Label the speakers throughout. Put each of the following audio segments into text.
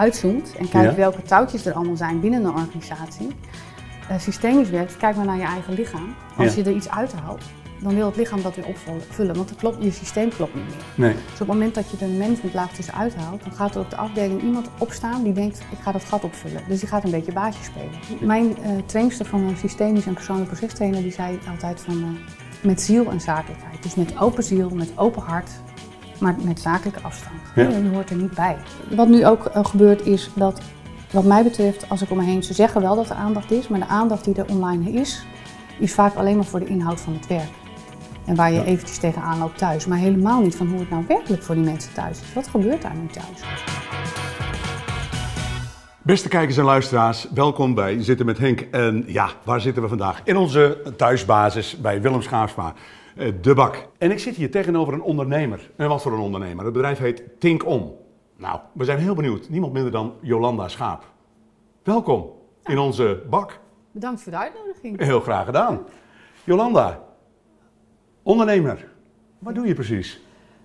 Speaker 1: uitzoomt en kijkt
Speaker 2: Ja.
Speaker 1: welke touwtjes er allemaal zijn binnen een organisatie, eh, systemisch werkt, kijk maar naar je eigen lichaam. Als
Speaker 2: Ja.
Speaker 1: je er iets uithaalt, dan wil het lichaam dat weer opvullen, want het klopt, je systeem klopt niet meer.
Speaker 2: Nee.
Speaker 1: Dus op het moment dat je er een managementlaag tussen uithaalt, dan gaat er op de afdeling iemand opstaan die denkt, ik ga dat gat opvullen. Dus die gaat een beetje baasje spelen. Mijn eh trainster van een systemisch en persoonlijk procestrainer, die zei altijd van, eh, met ziel en zakelijkheid. Dus met open ziel, met open hart, maar met zakelijke afstand.
Speaker 2: Ja.
Speaker 1: Je hoort er niet bij. Wat nu ook eh, gebeurt is dat, wat mij betreft, als ik om me heen, ze zeggen wel dat er aandacht is, maar de aandacht die er online is, is vaak alleen maar voor de inhoud van het werk. En waar je
Speaker 2: Ja.
Speaker 1: eventjes tegenaan loopt thuis. Maar helemaal niet van hoe het nou werkelijk voor die mensen thuis is. Wat gebeurt daar nu thuis?
Speaker 2: Beste kijkers en luisteraars, welkom bij Zitten met Henk. En ja, waar zitten we vandaag? In onze thuisbasis bij Willem Schaafsma, De Bak. En ik zit hier tegenover een ondernemer. En wat voor een ondernemer? Het bedrijf heet Think Om. Nou, we zijn heel benieuwd. Niemand minder dan Jolanda Schaap. Welkom in onze bak.
Speaker 1: Bedankt voor de uitnodiging.
Speaker 2: Heel graag gedaan. Jolanda, ondernemer. Wat doe je precies?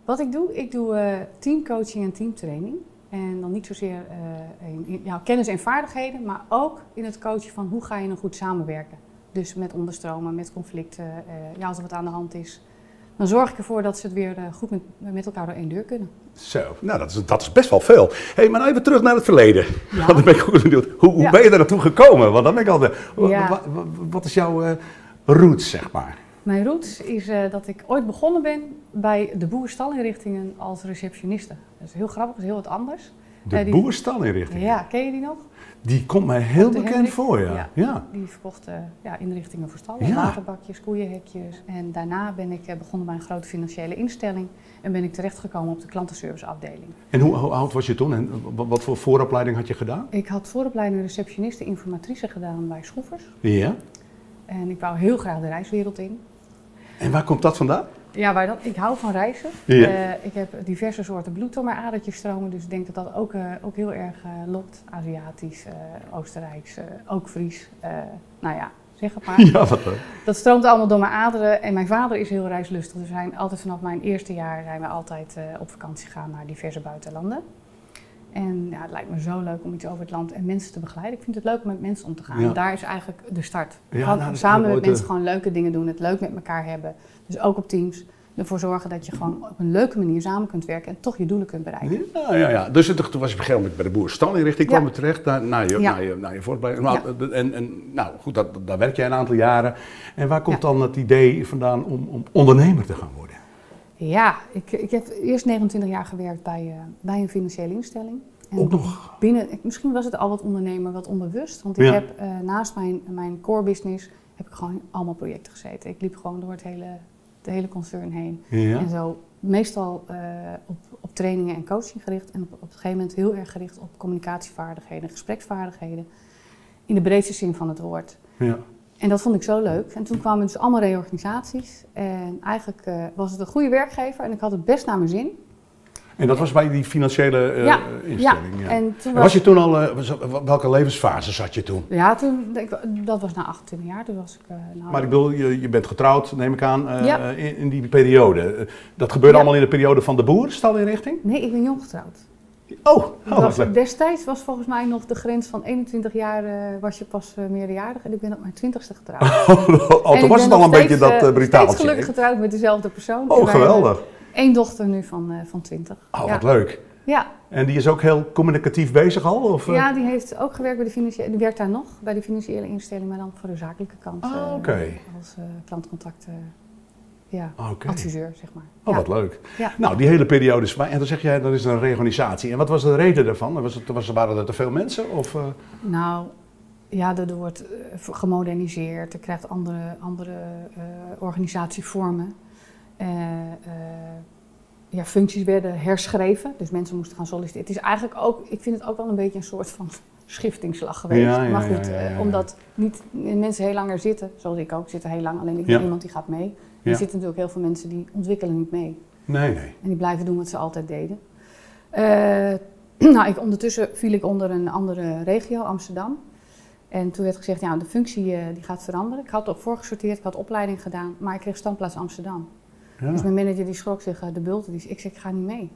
Speaker 1: Wat ik doe, ik doe eh, teamcoaching en teamtraining. En dan niet zozeer eh, in, in- ja, kennis en vaardigheden, maar ook in het coachen van hoe ga je nou goed samenwerken. Dus met onderstromen, met conflicten, eh, ja, als er wat aan de hand is. Dan zorg ik ervoor dat ze het weer eh, goed met, met elkaar door één deur kunnen.
Speaker 2: Zo, nou dat is, dat is best wel veel. hey, maar nou even terug naar het verleden.
Speaker 1: Ja.
Speaker 2: Want dan ben ik goed benieuwd. Hoe, hoe
Speaker 1: Ja.
Speaker 2: ben je daar naartoe gekomen? Want dan ben ik altijd...
Speaker 1: Ja.
Speaker 2: wa- wa- wat is jouw eh roots, zeg maar?
Speaker 1: Mijn roots is dat ik ooit begonnen ben bij de boerenstalinrichtingen als receptioniste. Dat is heel grappig, dat is heel wat anders.
Speaker 2: De
Speaker 1: die-
Speaker 2: boerstalinrichting.
Speaker 1: Ja, ken je die nog?
Speaker 2: Die komt mij heel bekend
Speaker 1: Hendrik?
Speaker 2: voor, ja.
Speaker 1: Ja.
Speaker 2: ja.
Speaker 1: Die verkocht eh, ja, inrichtingen voor stallen,
Speaker 2: Ja.
Speaker 1: waterbakjes, koeienhekjes. En daarna ben ik eh, begonnen bij een grote financiële instelling en ben ik terechtgekomen op de klantenserviceafdeling.
Speaker 2: En hoe, hoe oud was je toen en wat, wat voor vooropleiding had je gedaan?
Speaker 1: Ik had vooropleiding receptioniste informatrice gedaan bij Schroevers.
Speaker 2: Ja.
Speaker 1: En ik wou heel graag de reiswereld in.
Speaker 2: En waar komt dat vandaan?
Speaker 1: Ja, waar dan? Ik hou van reizen.
Speaker 2: Ja.
Speaker 1: Eh, ik heb diverse soorten bloed door mijn adertjes stromen, dus ik denk dat dat ook, eh, ook heel erg eh, lokt. Aziatisch, Oostenrijks, ook Fries. nou ja, zeg het maar.
Speaker 2: Ja, wat.
Speaker 1: Dat stroomt allemaal door mijn aderen. En mijn vader is heel reislustig. Dus we zijn altijd vanaf mijn eerste jaar zijn we altijd op vakantie gegaan naar diverse buitenlanden. En ja, het lijkt me zo leuk om iets over het land en mensen te begeleiden. Ik vind het leuk om met mensen om te gaan.
Speaker 2: Ja.
Speaker 1: En daar is eigenlijk de start.
Speaker 2: Ja, nou,
Speaker 1: samen
Speaker 2: ik
Speaker 1: met mensen gewoon leuke dingen doen. Het leuk met elkaar hebben. Dus ook op teams. Ervoor zorgen dat je gewoon op een leuke manier samen kunt werken en toch je doelen kunt bereiken.
Speaker 2: Ja, ja, ja. Dus toen was je op een gegeven moment bij de boerenstalinrichting
Speaker 1: Ja.
Speaker 2: kwam je terecht naar, naar, je,
Speaker 1: Ja.
Speaker 2: naar, je, naar je. Nou, En, en nou goed, dat, daar werk jij een aantal jaren. En waar komt
Speaker 1: Ja.
Speaker 2: dan het idee vandaan om, om ondernemer te gaan worden?
Speaker 1: Ja, ik, ik heb eerst 29 jaar gewerkt bij, eh, bij een financiële instelling. En
Speaker 2: Ook nog?
Speaker 1: Binnen, misschien was het al wat ondernemer, wat onbewust. Want ik
Speaker 2: Ja.
Speaker 1: heb eh, naast mijn, mijn core business heb ik gewoon allemaal projecten gezeten. Ik liep gewoon door het hele, de hele concern heen.
Speaker 2: Ja.
Speaker 1: En zo meestal eh, op, op trainingen en coaching gericht. En op, op een gegeven moment heel erg gericht op communicatievaardigheden, gespreksvaardigheden. In de breedste zin van het woord.
Speaker 2: ja.
Speaker 1: En dat vond ik zo leuk. En toen kwamen dus allemaal reorganisaties. En eigenlijk eh, was het een goede werkgever en ik had het best naar mijn zin.
Speaker 2: En dat was bij die financiële
Speaker 1: Ja,
Speaker 2: instelling. Ja.
Speaker 1: En toen
Speaker 2: En was je toen al, eh, welke levensfase zat je toen?
Speaker 1: Ja, toen, ik- dat was na 28 jaar. Toen was ik. nou,
Speaker 2: Maar ik bedoel, je, je bent getrouwd, neem ik aan,
Speaker 1: Ja.
Speaker 2: in, in die periode. Dat gebeurde
Speaker 1: Ja.
Speaker 2: allemaal in de periode van de boerenstalinrichting?
Speaker 1: Nee, ik ben jong getrouwd.
Speaker 2: Oh,
Speaker 1: Dat
Speaker 2: oh wat
Speaker 1: was, destijds was volgens mij nog de grens van 21 jaar eh, was je pas eh, meerderjarig. En ik ben op mijn 20ste getrouwd.
Speaker 2: Oh,
Speaker 1: En
Speaker 2: toen
Speaker 1: ik
Speaker 2: was het al een beetje dat
Speaker 1: eh,
Speaker 2: uh,
Speaker 1: Steeds
Speaker 2: brutaaltje.
Speaker 1: gelukkig getrouwd met dezelfde persoon.
Speaker 2: Oh,
Speaker 1: wij
Speaker 2: geweldig.
Speaker 1: één dochter nu van, eh, van 20.
Speaker 2: Oh,
Speaker 1: ja.
Speaker 2: wat leuk.
Speaker 1: Ja,
Speaker 2: En die is ook heel communicatief bezig al? Of, eh?
Speaker 1: ja, die heeft ook gewerkt bij de financiële. Die werkt daar nog bij de financiële instelling, maar dan voor de zakelijke kant.
Speaker 2: Ah,
Speaker 1: eh,
Speaker 2: oké.
Speaker 1: Als eh klantcontact. Ja, adviseur, zeg maar.
Speaker 2: Oh,
Speaker 1: ja.
Speaker 2: wat leuk.
Speaker 1: Ja.
Speaker 2: Nou, die hele periode is. En dan zeg jij, dat is een reorganisatie. En wat was de reden daarvan? Was het, was, waren er te veel mensen? Of, eh?
Speaker 1: Nou, ja, er, er wordt eh, gemoderniseerd, er krijgt andere, andere eh, organisatievormen. Ja, functies werden herschreven, dus mensen moesten gaan solliciteren. Het is eigenlijk ook, ik vind het ook wel een beetje een soort van schiftingsslag geweest.
Speaker 2: Ja, ja,
Speaker 1: maar goed,
Speaker 2: ja,
Speaker 1: eh, omdat niet mensen heel langer zitten, zoals ik ook, zitten heel lang. Alleen ik ben
Speaker 2: Ja.
Speaker 1: iemand die gaat mee. Er zitten natuurlijk heel veel mensen die ontwikkelen niet mee.
Speaker 2: Nee, nee.
Speaker 1: En die blijven doen wat ze altijd deden. Eh, nou, ik, ondertussen viel ik onder een andere regio, Amsterdam. En toen werd gezegd, ja, de functie eh, die gaat veranderen. Ik had op voorgesorteerd, ik had opleiding gedaan, maar ik kreeg standplaats Amsterdam. Dus mijn manager die schrok zich de bulten. Die, ik zeg, ik ga niet mee.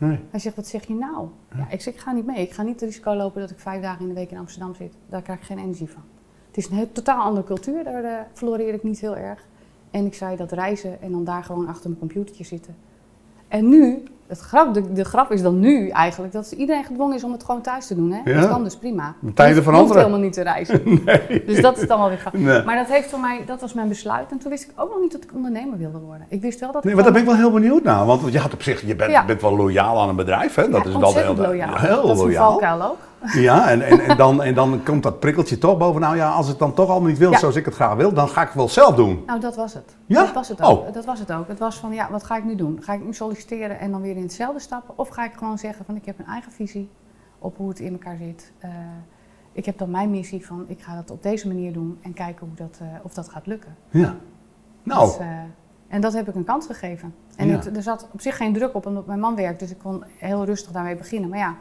Speaker 2: Nee.
Speaker 1: Hij zegt, wat zeg je nou? Ja, ik zeg, ik ga niet mee. Ik ga niet het risico lopen dat ik vijf dagen in de week in Amsterdam zit. Daar krijg ik geen energie van. Het is een heel, totaal andere cultuur, daar uh, floreer ik niet heel erg. En ik zei dat reizen en dan daar gewoon achter mijn computertje zitten. En nu, het grap, de, de grap is dan nu eigenlijk dat iedereen gedwongen is om het gewoon thuis te doen. Hè?
Speaker 2: Ja.
Speaker 1: Dat kan dus prima.
Speaker 2: Tijden
Speaker 1: Je
Speaker 2: veranderen.
Speaker 1: hoeft helemaal niet te reizen.
Speaker 2: Nee.
Speaker 1: Dus dat is dan wel weer grappig.
Speaker 2: Nee.
Speaker 1: Maar dat, heeft voor mij, dat was mijn besluit. En toen wist ik ook nog niet dat ik ondernemer wilde worden. Ik wist wel dat
Speaker 2: Nee,
Speaker 1: ik
Speaker 2: maar daar ben ik wel heel benieuwd naar. Want je had op zich, je bent,
Speaker 1: Ja.
Speaker 2: bent wel loyaal aan een bedrijf, hè? Dat
Speaker 1: Ja,
Speaker 2: is
Speaker 1: ontzettend
Speaker 2: heel,
Speaker 1: loyaal.
Speaker 2: heel
Speaker 1: dat is
Speaker 2: loyaal.
Speaker 1: valkuil ook.
Speaker 2: Ja, en, en, en, dan, en dan komt dat prikkeltje toch boven. Nou ja, als het dan toch allemaal niet wil
Speaker 1: Ja.
Speaker 2: zoals ik het graag wil, dan ga ik het wel zelf doen.
Speaker 1: Nou, dat was het.
Speaker 2: Ja?
Speaker 1: Dat was het ook.
Speaker 2: Oh.
Speaker 1: Dat was het ook. Het was van, ja, wat ga ik nu doen? Ga ik nu solliciteren en dan weer in hetzelfde stappen? Of ga ik gewoon zeggen van, ik heb een eigen visie op hoe het in elkaar zit. Eh, ik heb dan mijn missie van, ik ga dat op deze manier doen en kijken hoe dat, eh, of dat gaat lukken.
Speaker 2: Ja. Nou,
Speaker 1: Dus, eh, en dat heb ik een kans gegeven. En
Speaker 2: Ja.
Speaker 1: het- er zat op zich geen druk op, omdat mijn man werkt. Dus ik kon heel rustig daarmee beginnen. Maar ja,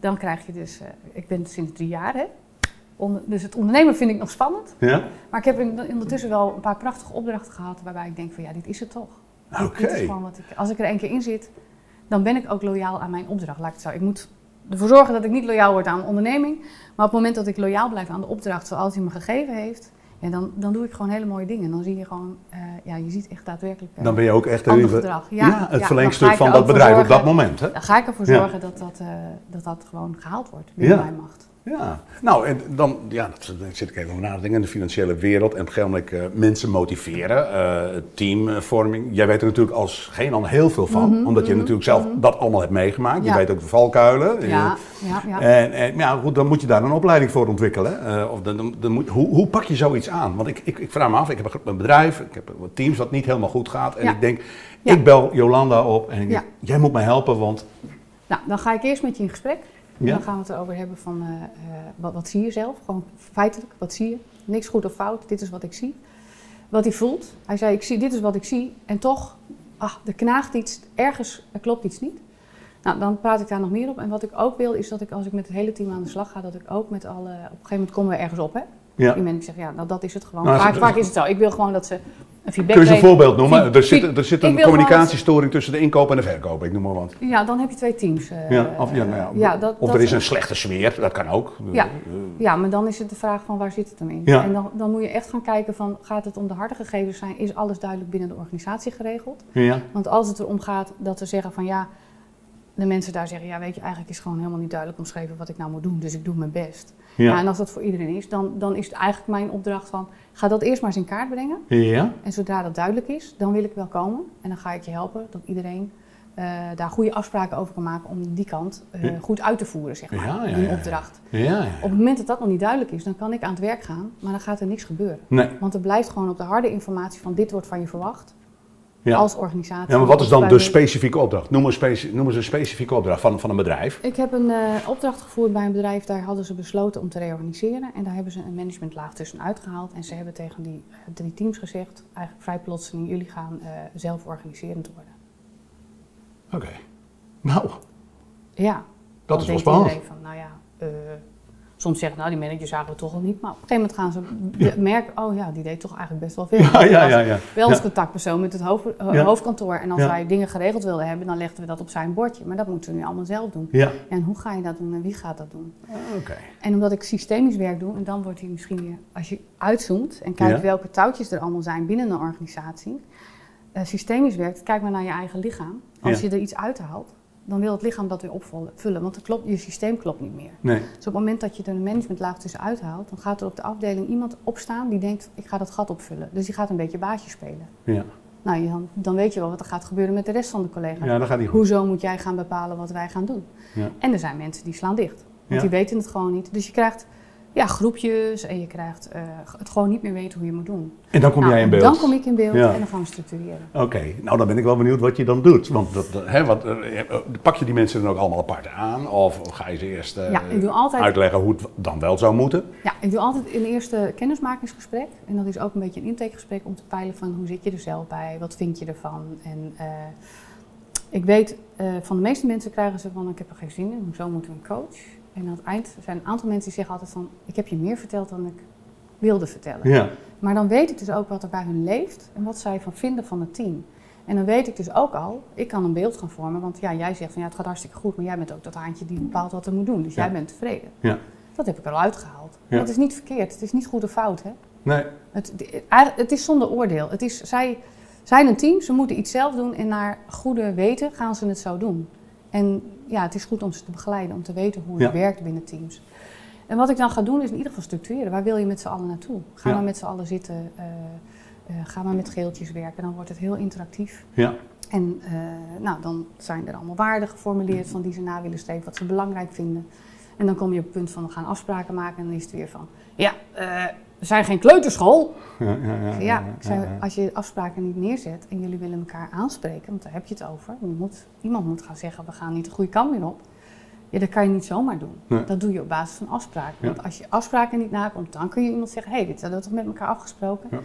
Speaker 1: dan krijg je dus... ik ben sinds drie jaar, hè. Onder- dus het ondernemen vind ik nog spannend.
Speaker 2: ja?
Speaker 1: Maar ik heb in- ondertussen wel een paar prachtige opdrachten gehad... waarbij ik denk van, ja, dit is het toch. Dit-
Speaker 2: Oké.
Speaker 1: Dit is gewoon wat ik... Als ik er één keer in zit, dan ben ik ook loyaal aan mijn opdracht. Laat ik het zo. Ik moet ervoor zorgen dat ik niet loyaal word aan een onderneming. Maar op het moment dat ik loyaal blijf aan de opdracht zoals hij me gegeven heeft... Ja, dan, dan doe ik gewoon hele mooie dingen. Dan zie je gewoon, eh, ja, je ziet echt daadwerkelijk eh,
Speaker 2: Dan ben je ook echt even-
Speaker 1: gedrag.
Speaker 2: ja,
Speaker 1: Ja,
Speaker 2: het
Speaker 1: ja,
Speaker 2: verlengstuk van dat bedrijf op dat moment. Hè?
Speaker 1: Dan ga ik ervoor zorgen dat, dat, eh, dat dat gewoon gehaald wordt binnen
Speaker 2: Ja.
Speaker 1: mijn macht.
Speaker 2: Ja, nou en dan ja, dat, daar zit ik even over na te denken. In de financiële wereld en op een gegeven moment eh, mensen motiveren, eh, teamvorming. Jij weet er natuurlijk als geen ander heel veel van, omdat je natuurlijk zelf dat allemaal hebt meegemaakt. Je
Speaker 1: Mhm,
Speaker 2: weet ook de valkuilen.
Speaker 1: Ja,
Speaker 2: Eh,
Speaker 1: ja, ja.
Speaker 2: En, en ja, goed, dan moet je daar een opleiding voor ontwikkelen. Of dan, dan, dan moet, hoe, hoe pak je zoiets aan? Want ik, ik, ik vraag me af, ik heb een- bedrijf, ik heb wat teams wat niet helemaal goed gaat. En ik denk, ik bel Jolanda op en ik
Speaker 1: Ja.
Speaker 2: denk, jij moet mij helpen, want...
Speaker 1: Nou, dan ga ik eerst met je in gesprek.
Speaker 2: Ja.
Speaker 1: Dan gaan we het erover hebben van, eh, eh, wat, wat zie je zelf? Gewoon feitelijk, wat zie je? Niks goed of fout, dit is wat ik zie. Wat hij voelt. Hij zei, ik zie, dit is wat ik zie. En toch, ah, er knaagt iets, ergens er klopt iets niet. Nou, dan praat ik daar nog meer op. En wat ik ook wil, is dat ik als ik met het hele team aan de slag ga, dat ik ook met alle... Op een gegeven moment komen we ergens op, hè?
Speaker 2: Ja.
Speaker 1: Die mensen zeggen, ja, nou dat is het gewoon.
Speaker 2: Nou,
Speaker 1: vaak, vaak is het zo. Ik wil gewoon dat ze
Speaker 2: Kun je eens een voorbeeld noemen?
Speaker 1: Feed-
Speaker 2: Er zit, er zit een communicatiestoring tussen de inkoop en de verkoop, ik noem maar wat.
Speaker 1: Ja, dan heb je twee teams. eh,
Speaker 2: Ja, of ja, nou ja,
Speaker 1: ja, dat,
Speaker 2: of
Speaker 1: dat-
Speaker 2: er is een slechte sfeer, dat kan ook.
Speaker 1: Ja.
Speaker 2: Eh,
Speaker 1: Ja, maar dan is het de vraag van waar zit het hem in? En dan, dan moet je echt gaan kijken van, gaat het om de harde gegevens zijn? Is alles duidelijk binnen de organisatie geregeld?
Speaker 2: ja.
Speaker 1: Want als het erom gaat dat ze zeggen van ja, de mensen daar zeggen, ja weet je, eigenlijk is gewoon helemaal niet duidelijk omschreven wat ik nou moet doen, dus ik doe mijn best. Ja. En als dat voor iedereen is, dan, dan is het eigenlijk mijn opdracht van, ga dat eerst maar eens in kaart brengen.
Speaker 2: Ja.
Speaker 1: En zodra dat duidelijk is, dan wil ik wel komen. En dan ga ik je helpen dat iedereen eh, daar goede afspraken over kan maken om die kant eh, goed uit te voeren, zeg maar,
Speaker 2: Ja, ja,
Speaker 1: die opdracht.
Speaker 2: Ja, ja.
Speaker 1: Op het moment dat dat nog niet duidelijk is, dan kan ik aan het werk gaan, maar dan gaat er niks gebeuren.
Speaker 2: Nee.
Speaker 1: Want er blijft gewoon op de harde informatie van dit wordt van je verwacht
Speaker 2: Ja.
Speaker 1: als organisatie.
Speaker 2: ja, maar wat is dan de specifieke opdracht? Noem eens, speci- noem eens een specifieke opdracht van, van een bedrijf.
Speaker 1: Ik heb een eh, opdracht gevoerd bij een bedrijf, daar hadden ze besloten om te reorganiseren. En daar hebben ze een managementlaag tussenuit gehaald. En ze hebben tegen die eh, drie teams gezegd, eigenlijk vrij plotseling, jullie gaan eh zelf organiserend worden.
Speaker 2: Oké. Nou,
Speaker 1: Ja.
Speaker 2: dat is wel spannend.
Speaker 1: van, nou ja, eh, soms zeggen nou die manager zagen we toch al niet. Maar op een gegeven moment gaan ze merken, oh ja, die deed toch eigenlijk best wel veel.
Speaker 2: Ja, ja, ja. ja.
Speaker 1: Wel als contactpersoon met het hoofd, eh, hoofdkantoor. En als wij dingen geregeld wilden hebben, dan legden we dat op zijn bordje. Maar dat moeten we nu allemaal zelf doen.
Speaker 2: Ja.
Speaker 1: En hoe ga je dat doen en wie gaat dat doen?
Speaker 2: Oké.
Speaker 1: En omdat ik systemisch werk doe, en dan wordt hij misschien weer, als je uitzoomt en kijkt welke touwtjes er allemaal zijn binnen een organisatie. eh, systemisch werkt, kijk maar naar je eigen lichaam. Als je er iets uithaalt, dan wil het lichaam dat weer opvullen. Want het klopt, je systeem klopt niet meer.
Speaker 2: Nee.
Speaker 1: Dus op het moment dat je er een managementlaag tussen uithaalt, dan gaat er op de afdeling iemand opstaan die denkt, ik ga dat gat opvullen. Dus die gaat een beetje baasje spelen.
Speaker 2: Ja.
Speaker 1: Nou, dan, dan weet je wel wat er gaat gebeuren met de rest van de collega's.
Speaker 2: ja, dat gaat niet goed.
Speaker 1: Hoezo moet jij gaan bepalen wat wij gaan doen?
Speaker 2: Ja.
Speaker 1: En er zijn mensen die slaan dicht. Want
Speaker 2: Ja.
Speaker 1: die weten het gewoon niet. Dus je krijgt ja, groepjes en je krijgt eh, het gewoon niet meer weten hoe je moet doen.
Speaker 2: En dan kom
Speaker 1: Nou,
Speaker 2: jij in beeld.
Speaker 1: Dan kom ik in beeld
Speaker 2: Ja.
Speaker 1: en dan gaan we structureren.
Speaker 2: Oké, nou dan ben ik wel benieuwd wat je dan doet. Want dat, hè, wat, eh, eh, pak je die mensen dan ook allemaal apart aan? Of ga je ze eerst
Speaker 1: Ja, ik doe altijd-
Speaker 2: uitleggen hoe het dan wel zou moeten?
Speaker 1: Ja, ik doe altijd een eerste kennismakingsgesprek. En dat is ook een beetje een intakegesprek om te peilen van hoe zit je er zelf bij? Wat vind je ervan? En ik weet, van de meeste mensen krijgen ze van ik heb er geen zin in, hoezo moeten we een coach? En aan het eind zijn een aantal mensen die zeggen altijd van ik heb je meer verteld dan ik wilde vertellen.
Speaker 2: Ja.
Speaker 1: Maar dan weet ik dus ook wat er bij hun leeft en wat zij van vinden van het team. En dan weet ik dus ook al, ik kan een beeld gaan vormen. Want ja, jij zegt van ja, het gaat hartstikke goed. Maar jij bent ook dat haantje die bepaalt wat er moet doen. Dus
Speaker 2: Ja.
Speaker 1: jij bent tevreden.
Speaker 2: Ja.
Speaker 1: Dat heb ik er al uitgehaald.
Speaker 2: Ja.
Speaker 1: Dat is niet verkeerd. Het is niet goed of fout. Hè?
Speaker 2: Nee.
Speaker 1: Het, eigenlijk- het is zonder oordeel. Het is, zij zijn een team, ze moeten iets zelf doen. En naar goede weten gaan ze het zo doen. En ja, het is goed om ze te begeleiden. Om te weten hoe het
Speaker 2: Ja.
Speaker 1: werkt binnen teams. En wat ik dan ga doen is in ieder geval structureren. Waar wil je met z'n allen naartoe? Ga
Speaker 2: Ja.
Speaker 1: maar met z'n allen zitten. eh, eh, ga maar met geeltjes werken. Dan wordt het heel interactief.
Speaker 2: Ja.
Speaker 1: En eh, nou, dan zijn er allemaal waarden geformuleerd van die ze na willen streven, wat ze belangrijk vinden. En dan kom je op het punt van we gaan afspraken maken en dan is het weer van, ja, we zijn geen kleuterschool.
Speaker 2: Ja, ja, ja,
Speaker 1: Ja,
Speaker 2: ja,
Speaker 1: ik zei,
Speaker 2: ja, ja.
Speaker 1: als je afspraken niet neerzet en jullie willen elkaar aanspreken, want daar heb je het over. Je moet, iemand moet gaan zeggen, we gaan niet de goede kant meer op. Ja, dat kan je niet zomaar doen.
Speaker 2: Nee.
Speaker 1: Dat doe je op basis van afspraken.
Speaker 2: Ja.
Speaker 1: Want als je afspraken niet nakomt, dan kun je iemand zeggen, hé, hey, dit hadden we toch met elkaar afgesproken.
Speaker 2: Ja.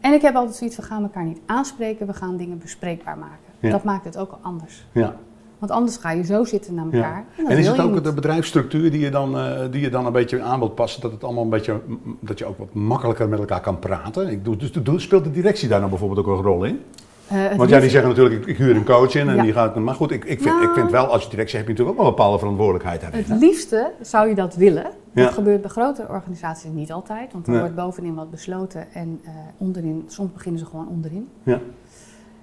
Speaker 1: En ik heb altijd zoiets, we gaan elkaar niet aanspreken, we gaan dingen bespreekbaar maken.
Speaker 2: Ja.
Speaker 1: Dat maakt het ook al anders.
Speaker 2: Ja.
Speaker 1: Want anders ga je zo zitten naar
Speaker 2: Ja.
Speaker 1: elkaar. En,
Speaker 2: is het ook
Speaker 1: niet.
Speaker 2: de bedrijfsstructuur die je, dan, eh, die je dan een beetje aan wilt passen, dat het allemaal een beetje, dat je ook wat makkelijker met elkaar kan praten? Ik doe, dus speelt de directie daar nou bijvoorbeeld ook een rol in?
Speaker 1: Eh,
Speaker 2: Want ja, die zeggen natuurlijk, ik, ik huur een coach in en
Speaker 1: Ja.
Speaker 2: die gaat, maar goed, ik, ik, vind,
Speaker 1: Nou.
Speaker 2: ik vind wel, als je directie heb je natuurlijk ook wel een bepaalde verantwoordelijkheid daarin.
Speaker 1: Het liefste zou je dat willen.
Speaker 2: Ja.
Speaker 1: Dat gebeurt bij grotere organisaties niet altijd. Want er
Speaker 2: Nee.
Speaker 1: wordt bovenin wat besloten en eh, onderin, soms beginnen ze gewoon onderin.
Speaker 2: Ja.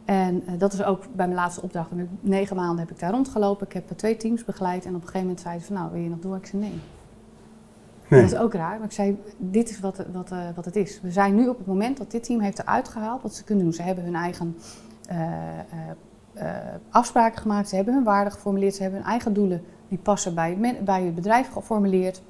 Speaker 1: En eh, dat is ook bij mijn laatste opdracht. Negen maanden heb ik daar rondgelopen. Ik heb eh, twee teams begeleid. En op een gegeven moment zeiden ze van, nou, wil je nog door? Ik zei nee.
Speaker 2: Nee.
Speaker 1: Dat is ook raar. Maar ik zei, dit is wat, wat, eh, wat het is. We zijn nu op het moment dat dit team heeft eruit gehaald wat ze kunnen doen. Ze hebben hun eigen afspraken gemaakt. Ze hebben hun waarden geformuleerd. Ze hebben hun eigen doelen die passen bij, het bij het bedrijf geformuleerd.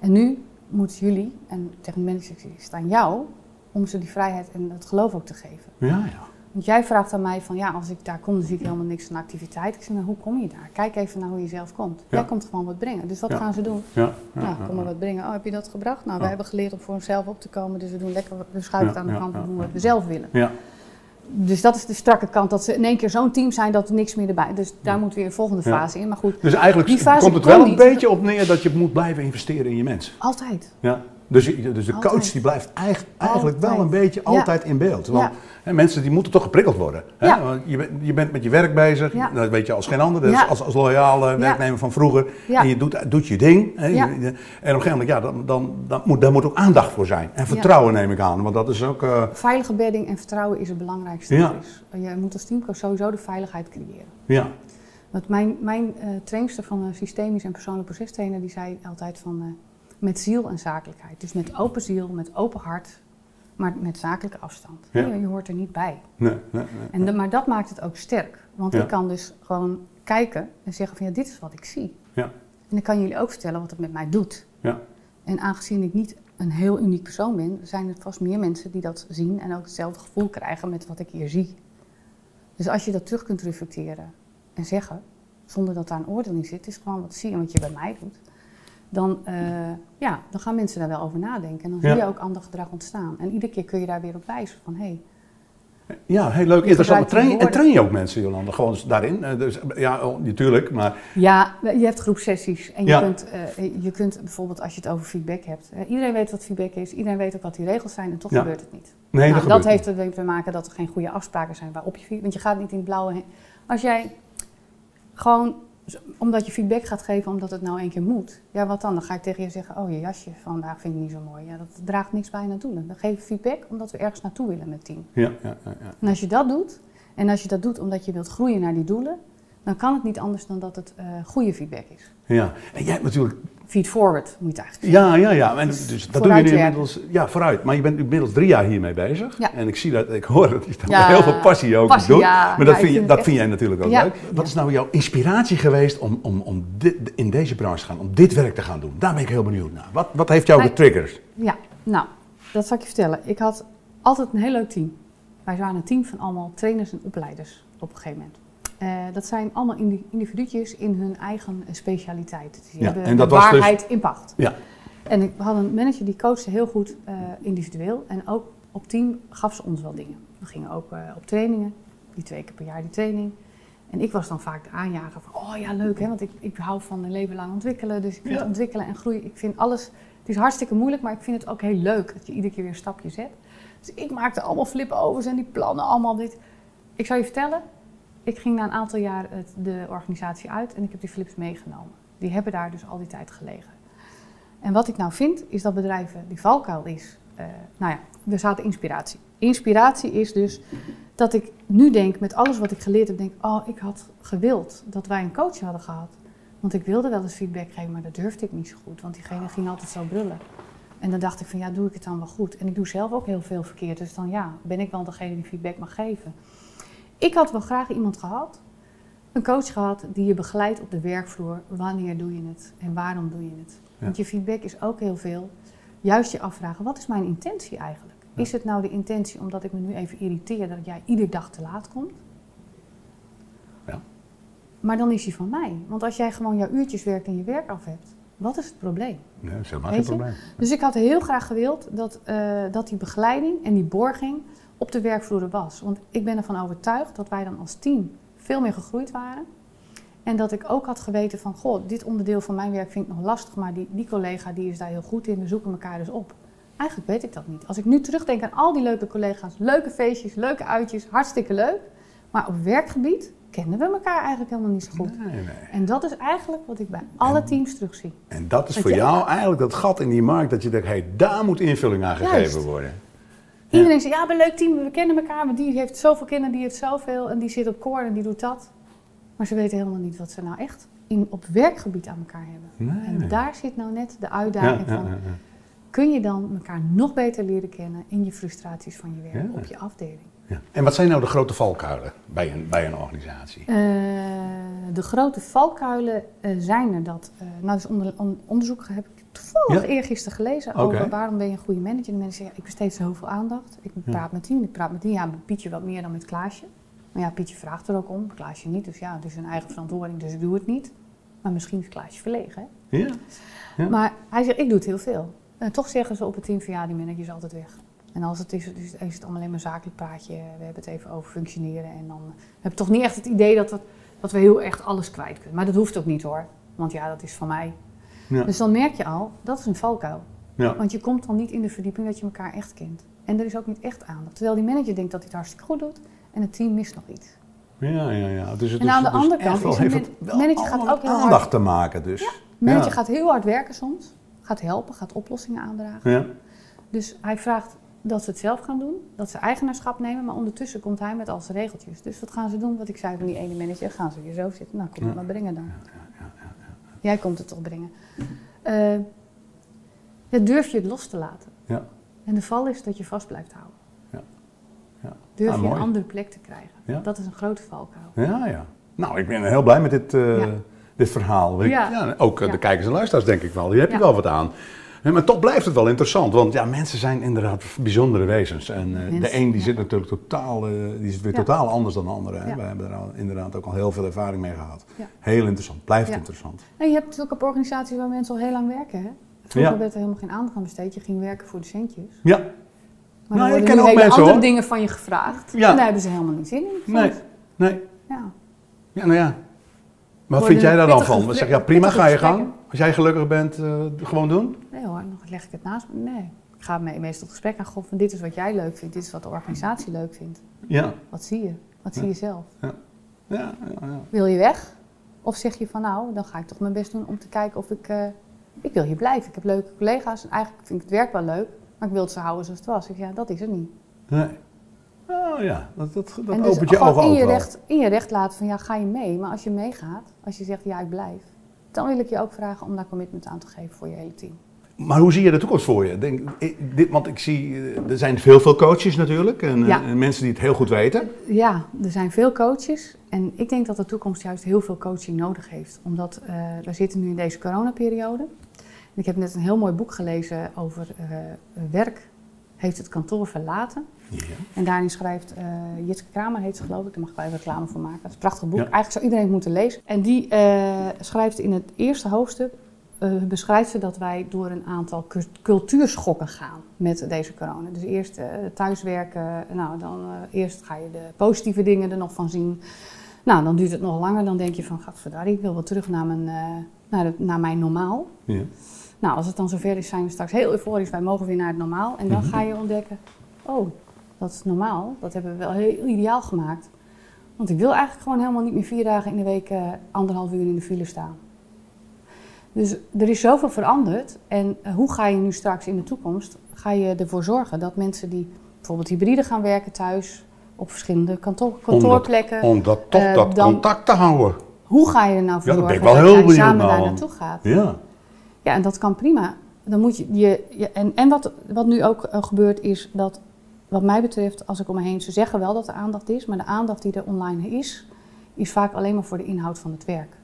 Speaker 1: En nu moeten jullie, en tegen de managers, is het aan jou om ze die vrijheid en het geloof ook te geven.
Speaker 2: Ja, ja.
Speaker 1: Want jij vraagt aan mij van ja, als ik daar kom, dan zie ik helemaal niks van activiteit. Ik zeg, nou, hoe kom je daar? Kijk even naar hoe je zelf komt.
Speaker 2: Ja.
Speaker 1: Jij komt gewoon wat brengen. Dus wat
Speaker 2: Ja.
Speaker 1: gaan ze doen?
Speaker 2: ja,
Speaker 1: nou, kom maar wat brengen. Oh, heb je dat gebracht? Nou, we hebben geleerd om voor onszelf op te komen. Dus we doen lekker, we schuiven het aan de kant.
Speaker 2: Ja,
Speaker 1: doen wat we zelf willen.
Speaker 2: Ja,
Speaker 1: Dus dat is de strakke kant. Dat ze in één keer zo'n team zijn dat er niks meer erbij. Dus daar moet weer een volgende fase in. Maar goed,
Speaker 2: dus eigenlijk
Speaker 1: Die fase
Speaker 2: komt het wel een
Speaker 1: niet.
Speaker 2: beetje op neer dat je moet blijven investeren in je mensen.
Speaker 1: altijd.
Speaker 2: Ja. Dus, dus de coach die blijft eigen- eigenlijk wel een beetje
Speaker 1: Ja.
Speaker 2: altijd in beeld. Want hè, mensen die moeten toch geprikkeld worden. Hè? Want je, bent- je bent met je werk bezig,
Speaker 1: Ja.
Speaker 2: dat weet je als geen ander. Als, als loyale werknemer van vroeger. En je doet, doet je ding. Hè? En op een gegeven moment, ja, dan, dan, dan moet, daar moet ook aandacht voor zijn. En vertrouwen neem ik aan. Want dat is ook... eh,
Speaker 1: Veilige bedding en vertrouwen is het belangrijkste.
Speaker 2: Ja.
Speaker 1: Dus je moet als teamcoach sowieso de veiligheid creëren.
Speaker 2: ja,
Speaker 1: Want mijn, mijn eh trainster van een systemisch en persoonlijk procestrainer, die zei altijd van eh, met ziel en zakelijkheid. Dus met open ziel, met open hart, maar met zakelijke afstand.
Speaker 2: Ja.
Speaker 1: Je, je hoort er niet bij.
Speaker 2: nee, nee, nee.
Speaker 1: En de- maar dat maakt het ook sterk. Want
Speaker 2: Ja.
Speaker 1: ik kan dus gewoon kijken en zeggen van ja, dit is wat ik zie.
Speaker 2: Ja.
Speaker 1: En ik kan jullie ook vertellen wat het met mij doet.
Speaker 2: Ja.
Speaker 1: En aangezien ik niet een heel uniek persoon ben, zijn er vast meer mensen die dat zien en ook hetzelfde gevoel krijgen met wat ik hier zie. Dus als je dat terug kunt reflecteren en zeggen, zonder dat daar een oordeel in zit, het is gewoon wat zie je wat je bij mij doet. Dan, eh, ja, dan gaan mensen daar wel over nadenken. En dan zie je ook ander gedrag ontstaan. En iedere keer kun je daar weer op wijzen van, hé,
Speaker 2: ja, heel leuk. Interessant. Train, en train je ook mensen, Jolanda? Gewoon daarin? Eh, Dus, ja, oh, natuurlijk. Maar
Speaker 1: Ja, je hebt groepsessies en je,
Speaker 2: Ja.
Speaker 1: kunt, eh, je kunt bijvoorbeeld als je het over feedback hebt. iedereen weet wat feedback is, iedereen weet ook wat die regels zijn en toch
Speaker 2: Ja.
Speaker 1: gebeurt het niet.
Speaker 2: nee,
Speaker 1: Nou,
Speaker 2: dat,
Speaker 1: dat heeft ermee te maken dat er geen goede afspraken zijn waarop je. Want je gaat niet in het blauwe heen. Als jij gewoon omdat je feedback gaat geven omdat het nou één keer moet. Ja, wat dan? Dan ga ik tegen je zeggen: Oh, je jasje vandaag vind ik niet zo mooi. Ja, dat draagt niks bij naartoe. Dan geef je feedback omdat we ergens naartoe willen met team.
Speaker 2: Ja, ja, ja, ja.
Speaker 1: En als je dat doet, en als je dat doet omdat je wilt groeien naar die doelen, dan kan het niet anders dan dat het eh, goede feedback is.
Speaker 2: ja. En jij hebt natuurlijk
Speaker 1: Feed forward moet je eigenlijk zeggen.
Speaker 2: Ja, ja, ja. En dus dat doe je nu inmiddels. Ja, vooruit. Maar je bent inmiddels drie jaar hiermee bezig.
Speaker 1: Ja.
Speaker 2: En ik zie dat, ik hoor dat je daar
Speaker 1: Ja,
Speaker 2: met heel veel passie ook
Speaker 1: passie,
Speaker 2: doet.
Speaker 1: ja.
Speaker 2: Maar dat, vind, je, dat
Speaker 1: echt-
Speaker 2: vind jij natuurlijk ook leuk. Wat is nou jouw inspiratie geweest om, om, om dit, in deze branche te gaan, om dit werk te gaan doen? Daar ben ik heel benieuwd naar. Wat, wat heeft jou
Speaker 1: Nee.
Speaker 2: getriggerd?
Speaker 1: Ja, nou, dat zal ik je vertellen. Ik had altijd een heel leuk team. Wij waren een team van allemaal trainers en opleiders op een gegeven moment. Eh, dat zijn allemaal indi- individuutjes in hun eigen eh, specialiteit. Dus die
Speaker 2: Ja,
Speaker 1: hebben
Speaker 2: en dat dus-
Speaker 1: waarheid in pacht.
Speaker 2: Ja.
Speaker 1: En ik had een manager die coachte heel goed eh, individueel. En ook op team gaf ze ons wel dingen. We gingen ook op trainingen, die twee keer per jaar die training. En ik was dan vaak de aanjager van, oh ja, leuk hè, want ik, ik hou van een leven lang ontwikkelen. Dus ik vind
Speaker 2: Ja.
Speaker 1: ontwikkelen en groeien, ik vind alles, het is hartstikke moeilijk, maar ik vind het ook heel leuk dat je iedere keer weer een stapje zet. Dus ik maakte allemaal flip-overs en die plannen, allemaal dit. Ik zou je vertellen, ik ging na een aantal jaar het, de organisatie uit en ik heb die Philips meegenomen. Die hebben daar dus al die tijd gelegen. En wat ik nou vind, is dat bedrijven, die valkuil is, uh, nou ja, we zaten inspiratie. Inspiratie is dus dat ik nu denk, met alles wat ik geleerd heb, denk oh, ik had gewild dat wij een coach hadden gehad. Want ik wilde wel eens feedback geven, maar dat durfde ik niet zo goed, want diegene ging altijd zo brullen. En dan dacht ik van, ja, doe ik het dan wel goed? En ik doe zelf ook heel veel verkeerd, dus dan ja, ben ik wel degene die feedback mag geven. Ik had wel graag iemand gehad, een coach gehad, die je begeleidt op de werkvloer. Wanneer doe je het en waarom doe je het? Want je feedback is ook heel veel. Juist je afvragen, wat is mijn intentie eigenlijk? Is het nou de intentie omdat ik me nu even irriteer dat jij iedere dag te laat komt?
Speaker 2: Ja.
Speaker 1: Maar dan is hij van mij. Want als jij gewoon jouw uurtjes werkt en je werk af hebt, wat is het probleem?
Speaker 2: Nee, dat is helemaal geen probleem.
Speaker 1: Dus ik had heel graag gewild dat, uh, dat die begeleiding en die borging op de werkvloer was. Want ik ben ervan overtuigd dat wij dan als team veel meer gegroeid waren. En dat ik ook had geweten van, goh, dit onderdeel van mijn werk vind ik nog lastig, maar die, die collega die is daar heel goed in, we zoeken elkaar dus op. Eigenlijk weet ik dat niet. Als ik nu terugdenk aan al die leuke collega's, leuke feestjes, leuke uitjes, hartstikke leuk. Maar op werkgebied kennen we elkaar eigenlijk helemaal niet zo goed. Nee, nee. En dat is eigenlijk wat ik bij alle teams terugzie.
Speaker 2: En dat is voor jou eigenlijk dat gat in die markt dat je denkt, hé, hey, daar moet invulling aan gegeven worden.
Speaker 1: Iedereen zegt, ja, we een leuk team, we kennen elkaar, maar die heeft zoveel kinderen, die heeft zoveel en die zit op koor en die doet dat. Maar ze weten helemaal niet wat ze nou echt in, op werkgebied aan elkaar hebben. Nee, en daar zit nou net de uitdaging van. Kun je dan elkaar nog beter leren kennen in je frustraties van je werk op je afdeling?
Speaker 2: Ja. En wat zijn nou de grote valkuilen bij een, bij een organisatie? Uh,
Speaker 1: de grote valkuilen uh, zijn er dat. Uh, nou, dus onder, onderzoek heb ik toevallig ja? eergisteren gelezen over waarom ben je een goede manager. De mensen zeggen, ik besteed zoveel aandacht. Ik praat met die, ik praat met die. Ja, met Pietje wat meer dan met Klaasje. Maar ja, Pietje vraagt er ook om, Klaasje niet. Dus ja, het is een eigen verantwoording, dus ik doe het niet. Maar misschien is Klaasje verlegen, hè?
Speaker 2: Ja.
Speaker 1: ja. Maar hij zegt, ik doe het heel veel. En toch zeggen ze op het team van, ja, die manager is altijd weg. En als het is, is het allemaal alleen maar een zakelijk praatje. We hebben het even over functioneren. En dan heb ik toch niet echt het idee dat, dat, dat we heel echt alles kwijt kunnen. Maar dat hoeft ook niet hoor. Want ja, dat is van mij. Ja. Dus dan merk je al, dat is een valkuil. Ja. Want je komt dan niet in de verdieping dat je elkaar echt kent. En er is ook niet echt aandacht. Terwijl die manager denkt dat hij het hartstikke goed doet en het team mist nog iets.
Speaker 2: Ja, ja, ja. Dus het
Speaker 1: en aan de andere kant is een manager gaat ook heel
Speaker 2: aandacht hard... te maken dus.
Speaker 1: Ja, manager gaat heel hard werken soms. Gaat helpen, gaat oplossingen aandragen. Ja. Dus hij vraagt dat ze het zelf gaan doen, dat ze eigenaarschap nemen, maar ondertussen komt hij met al zijn regeltjes. Dus wat gaan ze doen? Wat ik zei van die ene manager, gaan ze hier zo zitten. Nou, kom het maar brengen dan. Jij komt het toch brengen. Uh, durf je het los te laten.
Speaker 2: Ja.
Speaker 1: En de val is dat je vast blijft houden. Durf ah, je een andere plek te krijgen. Dat is een grote valkuil.
Speaker 2: Ja, ja. Nou, ik ben heel blij met dit, uh, dit verhaal. ja. ook uh, de kijkers en luisteraars denk ik wel. Die heb je wel wat aan. Maar toch blijft het wel interessant, want ja, mensen zijn inderdaad bijzondere wezens. En uh, de een die zit natuurlijk totaal, die zit weer totaal anders dan de andere. Hè? We hebben er al, inderdaad ook al heel veel ervaring mee gehad. Heel interessant, blijft interessant.
Speaker 1: En je hebt natuurlijk op organisaties waar mensen al heel lang werken. Hè? Vroeger werd er helemaal geen aandacht aan besteed. Je ging werken voor de centjes.
Speaker 2: Ja,
Speaker 1: maar nou, ik ken ook mensen andere dingen van je gevraagd. Ja. En daar hebben ze helemaal niet zin in.
Speaker 2: Nee, nee. Ja. ja, nou ja. Maar wat vind jij daar dan van? Zeg ja, prima, ga je gang. Als jij gelukkig bent, uh, gewoon doen?
Speaker 1: Nee hoor, nog leg ik het naast me. Nee. Ik ga mee, meestal het gesprek aan. God, van dit is wat jij leuk vindt, dit is wat de organisatie leuk vindt.
Speaker 2: Ja.
Speaker 1: Wat zie je? Wat zie je zelf?
Speaker 2: Ja. Ja, ja.
Speaker 1: Wil je weg? Of zeg je van nou, dan ga ik toch mijn best doen om te kijken of ik... Uh, ik wil hier blijven. Ik heb leuke collega's en eigenlijk vind ik het werk wel leuk. Maar ik wil het zo houden zoals het was. Ik ja, dat is het niet.
Speaker 2: Nee. Oh ja, dat, dat, dat dus opent je ogen
Speaker 1: in je,
Speaker 2: recht,
Speaker 1: in je recht laten van ja, ga je mee. Maar als je meegaat, als je zegt ja, ik blijf. Dan wil ik je ook vragen om daar commitment aan te geven voor je hele team.
Speaker 2: Maar hoe zie je de toekomst voor je? Denk, dit, want ik zie, eh, er zijn veel, veel coaches natuurlijk en, eh, en, mensen die het heel goed weten.
Speaker 1: Ja, er zijn veel coaches. En ik denk dat de toekomst juist heel veel coaching nodig heeft. Omdat uh, we zitten nu in deze coronaperiode. Ik heb net een heel mooi boek gelezen over uh, werk heeft het kantoor verlaten. Ja. En daarin schrijft uh, Jitske Kramer, heet ze geloof ik, daar mag ik wel even reclame voor maken. Het is een prachtig boek, eigenlijk zou iedereen het moeten lezen. En die uh, schrijft in het eerste hoofdstuk, beschrijft ze dat wij door een aantal cultuurschokken gaan met deze corona. Dus eerst thuiswerken, nou dan eerst ga je de positieve dingen er nog van zien. Nou, dan duurt het nog langer, dan denk je van, gadverdarrie, ik wil wel terug naar mijn, naar, naar mijn normaal. Ja. Nou, als het dan zover is, zijn we straks heel euforisch. Wij mogen weer naar het normaal. En dan mhm. ga je ontdekken, oh, dat is normaal. Dat hebben we wel heel ideaal gemaakt. Want ik wil eigenlijk gewoon helemaal niet meer vier dagen in de week uh, anderhalf uur in de file staan. Dus er is zoveel veranderd. En uh, hoe ga je nu straks in de toekomst, ga je ervoor zorgen dat mensen die bijvoorbeeld hybride gaan werken thuis, op verschillende kantoor, kantoorplekken.
Speaker 2: Om dat, toch uh, dat dan, contact te houden.
Speaker 1: Hoe ga je er nou voor
Speaker 2: ja,
Speaker 1: zorgen
Speaker 2: dat,
Speaker 1: dat je samen daar naartoe gaat?
Speaker 2: Ja.
Speaker 1: Ja, en dat kan prima. Dan moet je, je, je en en wat, wat nu ook uh, gebeurt is dat, wat mij betreft, als ik om me heen, ze zeggen wel dat er aandacht is, maar de aandacht die er online is, is vaak alleen maar voor de inhoud van het werk.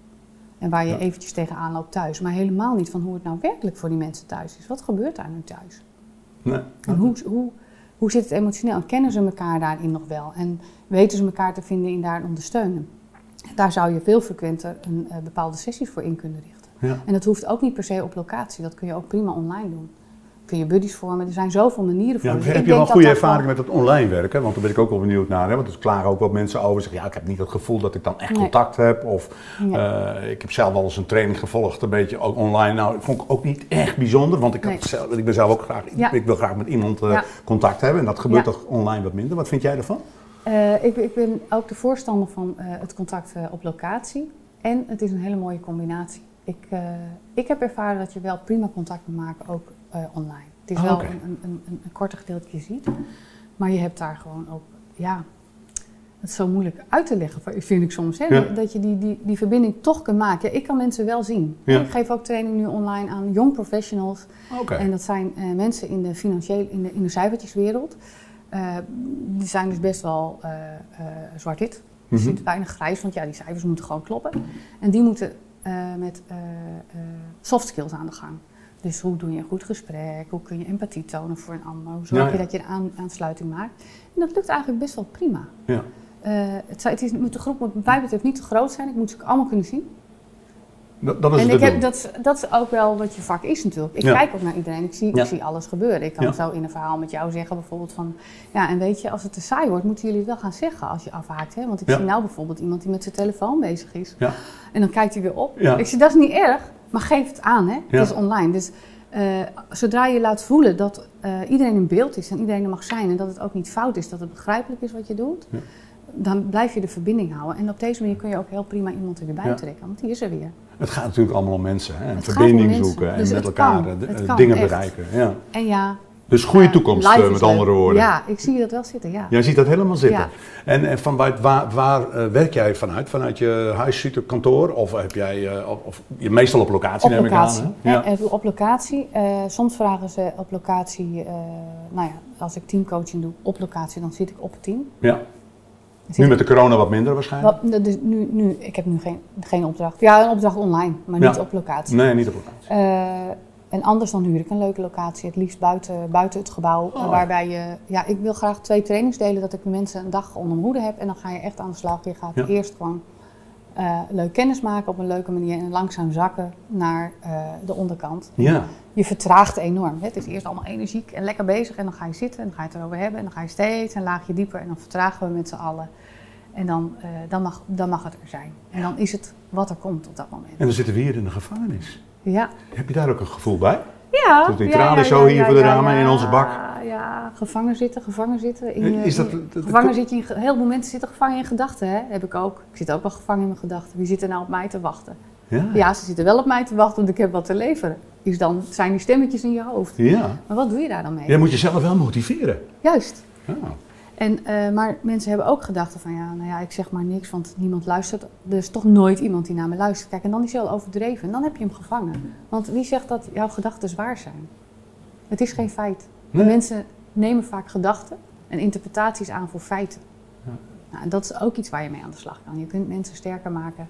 Speaker 1: En waar je ja. eventjes tegenaan loopt thuis. Maar helemaal niet van hoe het nou werkelijk voor die mensen thuis is. Wat gebeurt daar nu thuis?
Speaker 2: Nee.
Speaker 1: En hoe, hoe, hoe zit het emotioneel? En kennen ze elkaar daarin nog wel? En weten ze elkaar te vinden in daarin ondersteunen? Daar zou je veel frequenter een uh, bepaalde sessies voor in kunnen richten.
Speaker 2: Ja.
Speaker 1: En dat hoeft ook niet per se op locatie. Dat kun je ook prima online doen. Kun je buddies vormen. Er zijn zoveel manieren voor.
Speaker 2: Ja,
Speaker 1: Dus
Speaker 2: heb je wel goede
Speaker 1: dat dat
Speaker 2: ervaring met het online werken? Want daar ben ik ook wel benieuwd naar. Hè? Want er klagen ook wel mensen over. Zeggen, ja, ik heb niet het gevoel dat ik dan echt
Speaker 1: Nee.
Speaker 2: contact heb. Of eh, ik heb zelf wel eens een training gevolgd, een beetje ook online. Nou, ik vond ik ook niet echt bijzonder. Want ik, had zelf, ik ben zelf ook graag,
Speaker 1: Ja.
Speaker 2: ik wil graag met iemand eh, contact hebben. En dat gebeurt toch online wat minder. Wat vind jij ervan?
Speaker 1: Eh, ik, ik ben ook de voorstander van het contact op locatie. En het is een hele mooie combinatie. Ik, eh, ik heb ervaren dat je wel prima contact kan maken, ook eh, online. Het is
Speaker 2: Ah,
Speaker 1: wel een, een, een, gedeelte dat je ziet. Maar je hebt daar gewoon ook, ja, het is zo moeilijk uit te leggen, vind ik soms. Hè?
Speaker 2: Ja.
Speaker 1: Dat je die, die, die verbinding toch kunt maken. Ja, ik kan mensen wel zien.
Speaker 2: Ja.
Speaker 1: Ik geef ook training nu online aan young professionals.
Speaker 2: Oké.
Speaker 1: En dat zijn eh, mensen in de financiële, in de, in de cijfertjeswereld. Die zijn dus best wel zwart-wit. Er
Speaker 2: Mhm.
Speaker 1: zit weinig grijs, want ja, die cijfers moeten gewoon kloppen. En die moeten eh, met eh, soft skills aan de gang. Dus hoe doe je een goed gesprek? Hoe kun je empathie tonen voor een ander? Hoe zorg
Speaker 2: Ja,
Speaker 1: je
Speaker 2: ja.
Speaker 1: dat je een aan, aansluiting maakt? En dat lukt eigenlijk best wel prima.
Speaker 2: Ja.
Speaker 1: Het, zou- het is, moet de groep moet wat mij betreft niet te groot zijn. Ik moet ze ook allemaal kunnen zien.
Speaker 2: Dat, dat is
Speaker 1: En
Speaker 2: het
Speaker 1: ik heb, dat, is- dat is ook wel wat je vak is natuurlijk. Ik
Speaker 2: Ja.
Speaker 1: kijk ook naar iedereen. Ik zie,
Speaker 2: Ja.
Speaker 1: ik zie alles gebeuren. Ik kan
Speaker 2: Ja.
Speaker 1: zo in een verhaal met jou zeggen bijvoorbeeld van... Ja, en weet je, als het te saai wordt, moeten jullie het wel gaan zeggen als je afhaakt. Hè? Want ik
Speaker 2: Ja.
Speaker 1: zie nou bijvoorbeeld iemand die met zijn telefoon bezig is.
Speaker 2: Ja.
Speaker 1: En dan kijkt hij weer op.
Speaker 2: Ja.
Speaker 1: Ik zeg, dat is niet erg, maar geef het aan. Hè?
Speaker 2: Ja.
Speaker 1: Het is online. Dus eh, zodra je laat voelen dat eh, iedereen in beeld is en iedereen er mag zijn... en dat het ook niet fout is, dat het begrijpelijk is wat je doet...
Speaker 2: Ja.
Speaker 1: dan blijf je de verbinding houden. En op deze manier kun je ook heel prima iemand er weer bij
Speaker 2: Ja.
Speaker 1: trekken. Want die is er weer.
Speaker 2: Het gaat natuurlijk allemaal om mensen. Hè? En verbinding zoeken en
Speaker 1: Dus
Speaker 2: met elkaar
Speaker 1: kan.
Speaker 2: eh, de- dingen
Speaker 1: echt.
Speaker 2: bereiken. Ja.
Speaker 1: En ja,
Speaker 2: Dus goede toekomst, eh, met andere woorden.
Speaker 1: Ja, ik zie dat wel zitten, ja.
Speaker 2: Jij ziet dat helemaal zitten.
Speaker 1: Ja.
Speaker 2: En, en vanuit waar, waar eh, werk jij vanuit? Vanuit je huis, ziet kantoor? Of heb jij of, je meestal op locatie
Speaker 1: Op
Speaker 2: neem
Speaker 1: locatie.
Speaker 2: ik aan? Hè?
Speaker 1: Ja. En op locatie. Soms vragen ze op locatie, nou ja, als ik teamcoaching doe op locatie, dan zit ik op het team.
Speaker 2: ja. Nu met de corona wat minder waarschijnlijk?
Speaker 1: Wat, dus nu, nu, ik heb nu geen, geen opdracht. Ja, een opdracht online, maar niet op locatie.
Speaker 2: Nee, niet op locatie.
Speaker 1: Eh, en anders dan huur ik een leuke locatie, het liefst buiten, buiten het gebouw.
Speaker 2: Oh.
Speaker 1: Waarbij je, ja, ik wil graag twee trainings delen, dat ik mensen een dag onder mijn hoede heb. En dan ga je echt aan de slag. Je gaat
Speaker 2: Ja.
Speaker 1: eerst gewoon eh, leuk kennis maken op een leuke manier en langzaam zakken naar eh, de onderkant.
Speaker 2: Ja.
Speaker 1: Je vertraagt enorm. hè. Het is eerst allemaal energiek en lekker bezig en dan ga je zitten en dan ga je het erover hebben. En dan ga je steeds een laagje dieper en dan vertragen we met z'n allen. En dan, eh, dan, mag, dan mag het er zijn. En dan is het wat er komt op dat moment.
Speaker 2: En dan zitten we hier in de gevangenis.
Speaker 1: Ja,
Speaker 2: Heb je daar ook een gevoel bij?
Speaker 1: Ja.
Speaker 2: Die tralies zo hier voor de ramen in onze bak?
Speaker 1: Ja, ja, gevangen zitten, gevangen zitten. In,
Speaker 2: Is
Speaker 1: je-
Speaker 2: dat-
Speaker 1: in-
Speaker 2: dat-
Speaker 1: gevangen
Speaker 2: dat-
Speaker 1: zit je in, ge- heel veel mensen zitten gevangen in gedachten, hè? Heb ik ook. Ik zit ook wel gevangen in mijn gedachten. Wie zit er nou op mij te wachten?
Speaker 2: Ja.
Speaker 1: Ja, ze zitten wel op mij te wachten, want ik heb wat te leveren. Is dan, zijn die stemmetjes in je hoofd.
Speaker 2: Ja.
Speaker 1: Maar wat doe je daar dan mee?
Speaker 2: Jij moet jezelf wel motiveren.
Speaker 1: Juist.
Speaker 2: Ja.
Speaker 1: En, eh, maar mensen hebben ook gedachten van ja, nou ja, ik zeg maar niks, want niemand luistert. Er is toch nooit iemand die naar me luistert. Kijk, en dan is hij al overdreven. En dan heb je hem gevangen. Want wie zegt dat jouw gedachten zwaar zijn? Het is geen feit.
Speaker 2: Nee.
Speaker 1: Mensen nemen vaak gedachten en interpretaties aan voor feiten.
Speaker 2: Ja.
Speaker 1: Nou, en dat is ook iets waar je mee aan de slag kan. Je kunt mensen sterker maken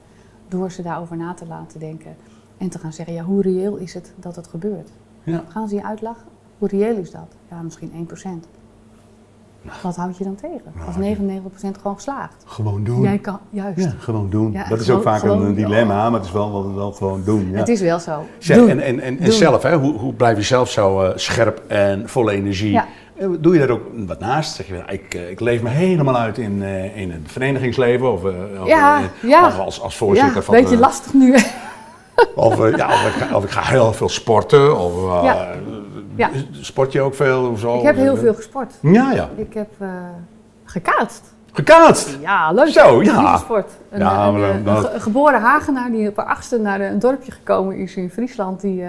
Speaker 1: door ze daarover na te laten denken. En te gaan zeggen, ja, hoe reëel is het dat het gebeurt?
Speaker 2: Ja.
Speaker 1: Gaan ze je uitlachen? Hoe reëel is dat? Ja, misschien 1%. Wat houd je dan tegen?
Speaker 2: Nou,
Speaker 1: Als
Speaker 2: ik-
Speaker 1: 99% gewoon slaagt.
Speaker 2: Gewoon doen.
Speaker 1: Jij kan, juist.
Speaker 2: Ja, gewoon doen.
Speaker 1: Ja,
Speaker 2: dat is ook vaak een dilemma, maar het is wel, wel, wel gewoon doen. Ja.
Speaker 1: Het is wel zo.
Speaker 2: Zeg,
Speaker 1: Doen.
Speaker 2: en en, en, zelf, hè? Hoe, hoe blijf je zelf zo eh, scherp en vol energie?
Speaker 1: Ja.
Speaker 2: Eh, Doe je daar ook wat naast? Zeg je, nou, ik, eh, ik leef me helemaal uit in, eh, in het verenigingsleven of,
Speaker 1: Ja, ja.
Speaker 2: of als, als voorzitter
Speaker 1: ja,
Speaker 2: van
Speaker 1: beetje
Speaker 2: de-
Speaker 1: lastig nu.
Speaker 2: Of, ja, of, ik ga, of ik ga heel veel sporten. Of,
Speaker 1: Ja. Ja.
Speaker 2: Sport je ook veel of zo?
Speaker 1: ik heb heel veel gesport.
Speaker 2: Ja, ja.
Speaker 1: Ik heb eh, gekaatst.
Speaker 2: Gekaatst!
Speaker 1: Ja, leuk.
Speaker 2: Zo, ja.
Speaker 1: Sport. Een,
Speaker 2: Ja,
Speaker 1: een, een, ge- een geboren Hagenaar die op haar achtste naar een dorpje gekomen is in Friesland. Die eh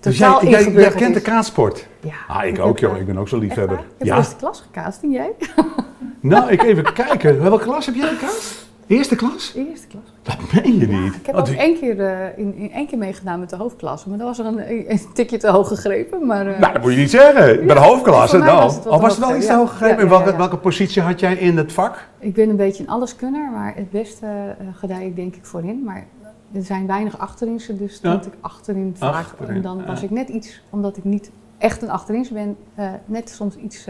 Speaker 2: Dus
Speaker 1: totaal
Speaker 2: jij, jij, kent de kaatsport?
Speaker 1: Ja,
Speaker 2: Ah, ik
Speaker 1: heb,
Speaker 2: ook, joh.
Speaker 1: eh,
Speaker 2: Ik ben ook
Speaker 1: echt
Speaker 2: liefhebber.
Speaker 1: Ik heb
Speaker 2: Ja.
Speaker 1: eerste klas gekaast, en jij?
Speaker 2: Nou, ik even kijken. Welke klas heb jij gekaatst? Eerste klas?
Speaker 1: Eerste klas.
Speaker 2: Dat meen je niet.
Speaker 1: Ik heb
Speaker 2: Oh,
Speaker 1: ook
Speaker 2: die-
Speaker 1: één keer, eh, in, in één keer meegedaan met de hoofdklasse, maar dat was er een, een tikje te hoog gegrepen. Maar, eh,
Speaker 2: Nou, dat moet je niet zeggen. Bij de hoofdklasse, nou.
Speaker 1: was het wat
Speaker 2: Of was het wel iets te hoog gegrepen?
Speaker 1: ja.
Speaker 2: En
Speaker 1: Ja, ja,
Speaker 2: welke,
Speaker 1: ja.
Speaker 2: welke positie had jij in het vak?
Speaker 1: Ik ben een beetje een alleskunner, maar het beste uh, gedij ik denk ik voorin. Maar er zijn weinig achterin, dus
Speaker 2: Ja.
Speaker 1: stond ik achterin vaak.
Speaker 2: Achterin,
Speaker 1: en dan was
Speaker 2: ja.
Speaker 1: ik net iets, omdat ik niet echt een achterin ben, net soms iets,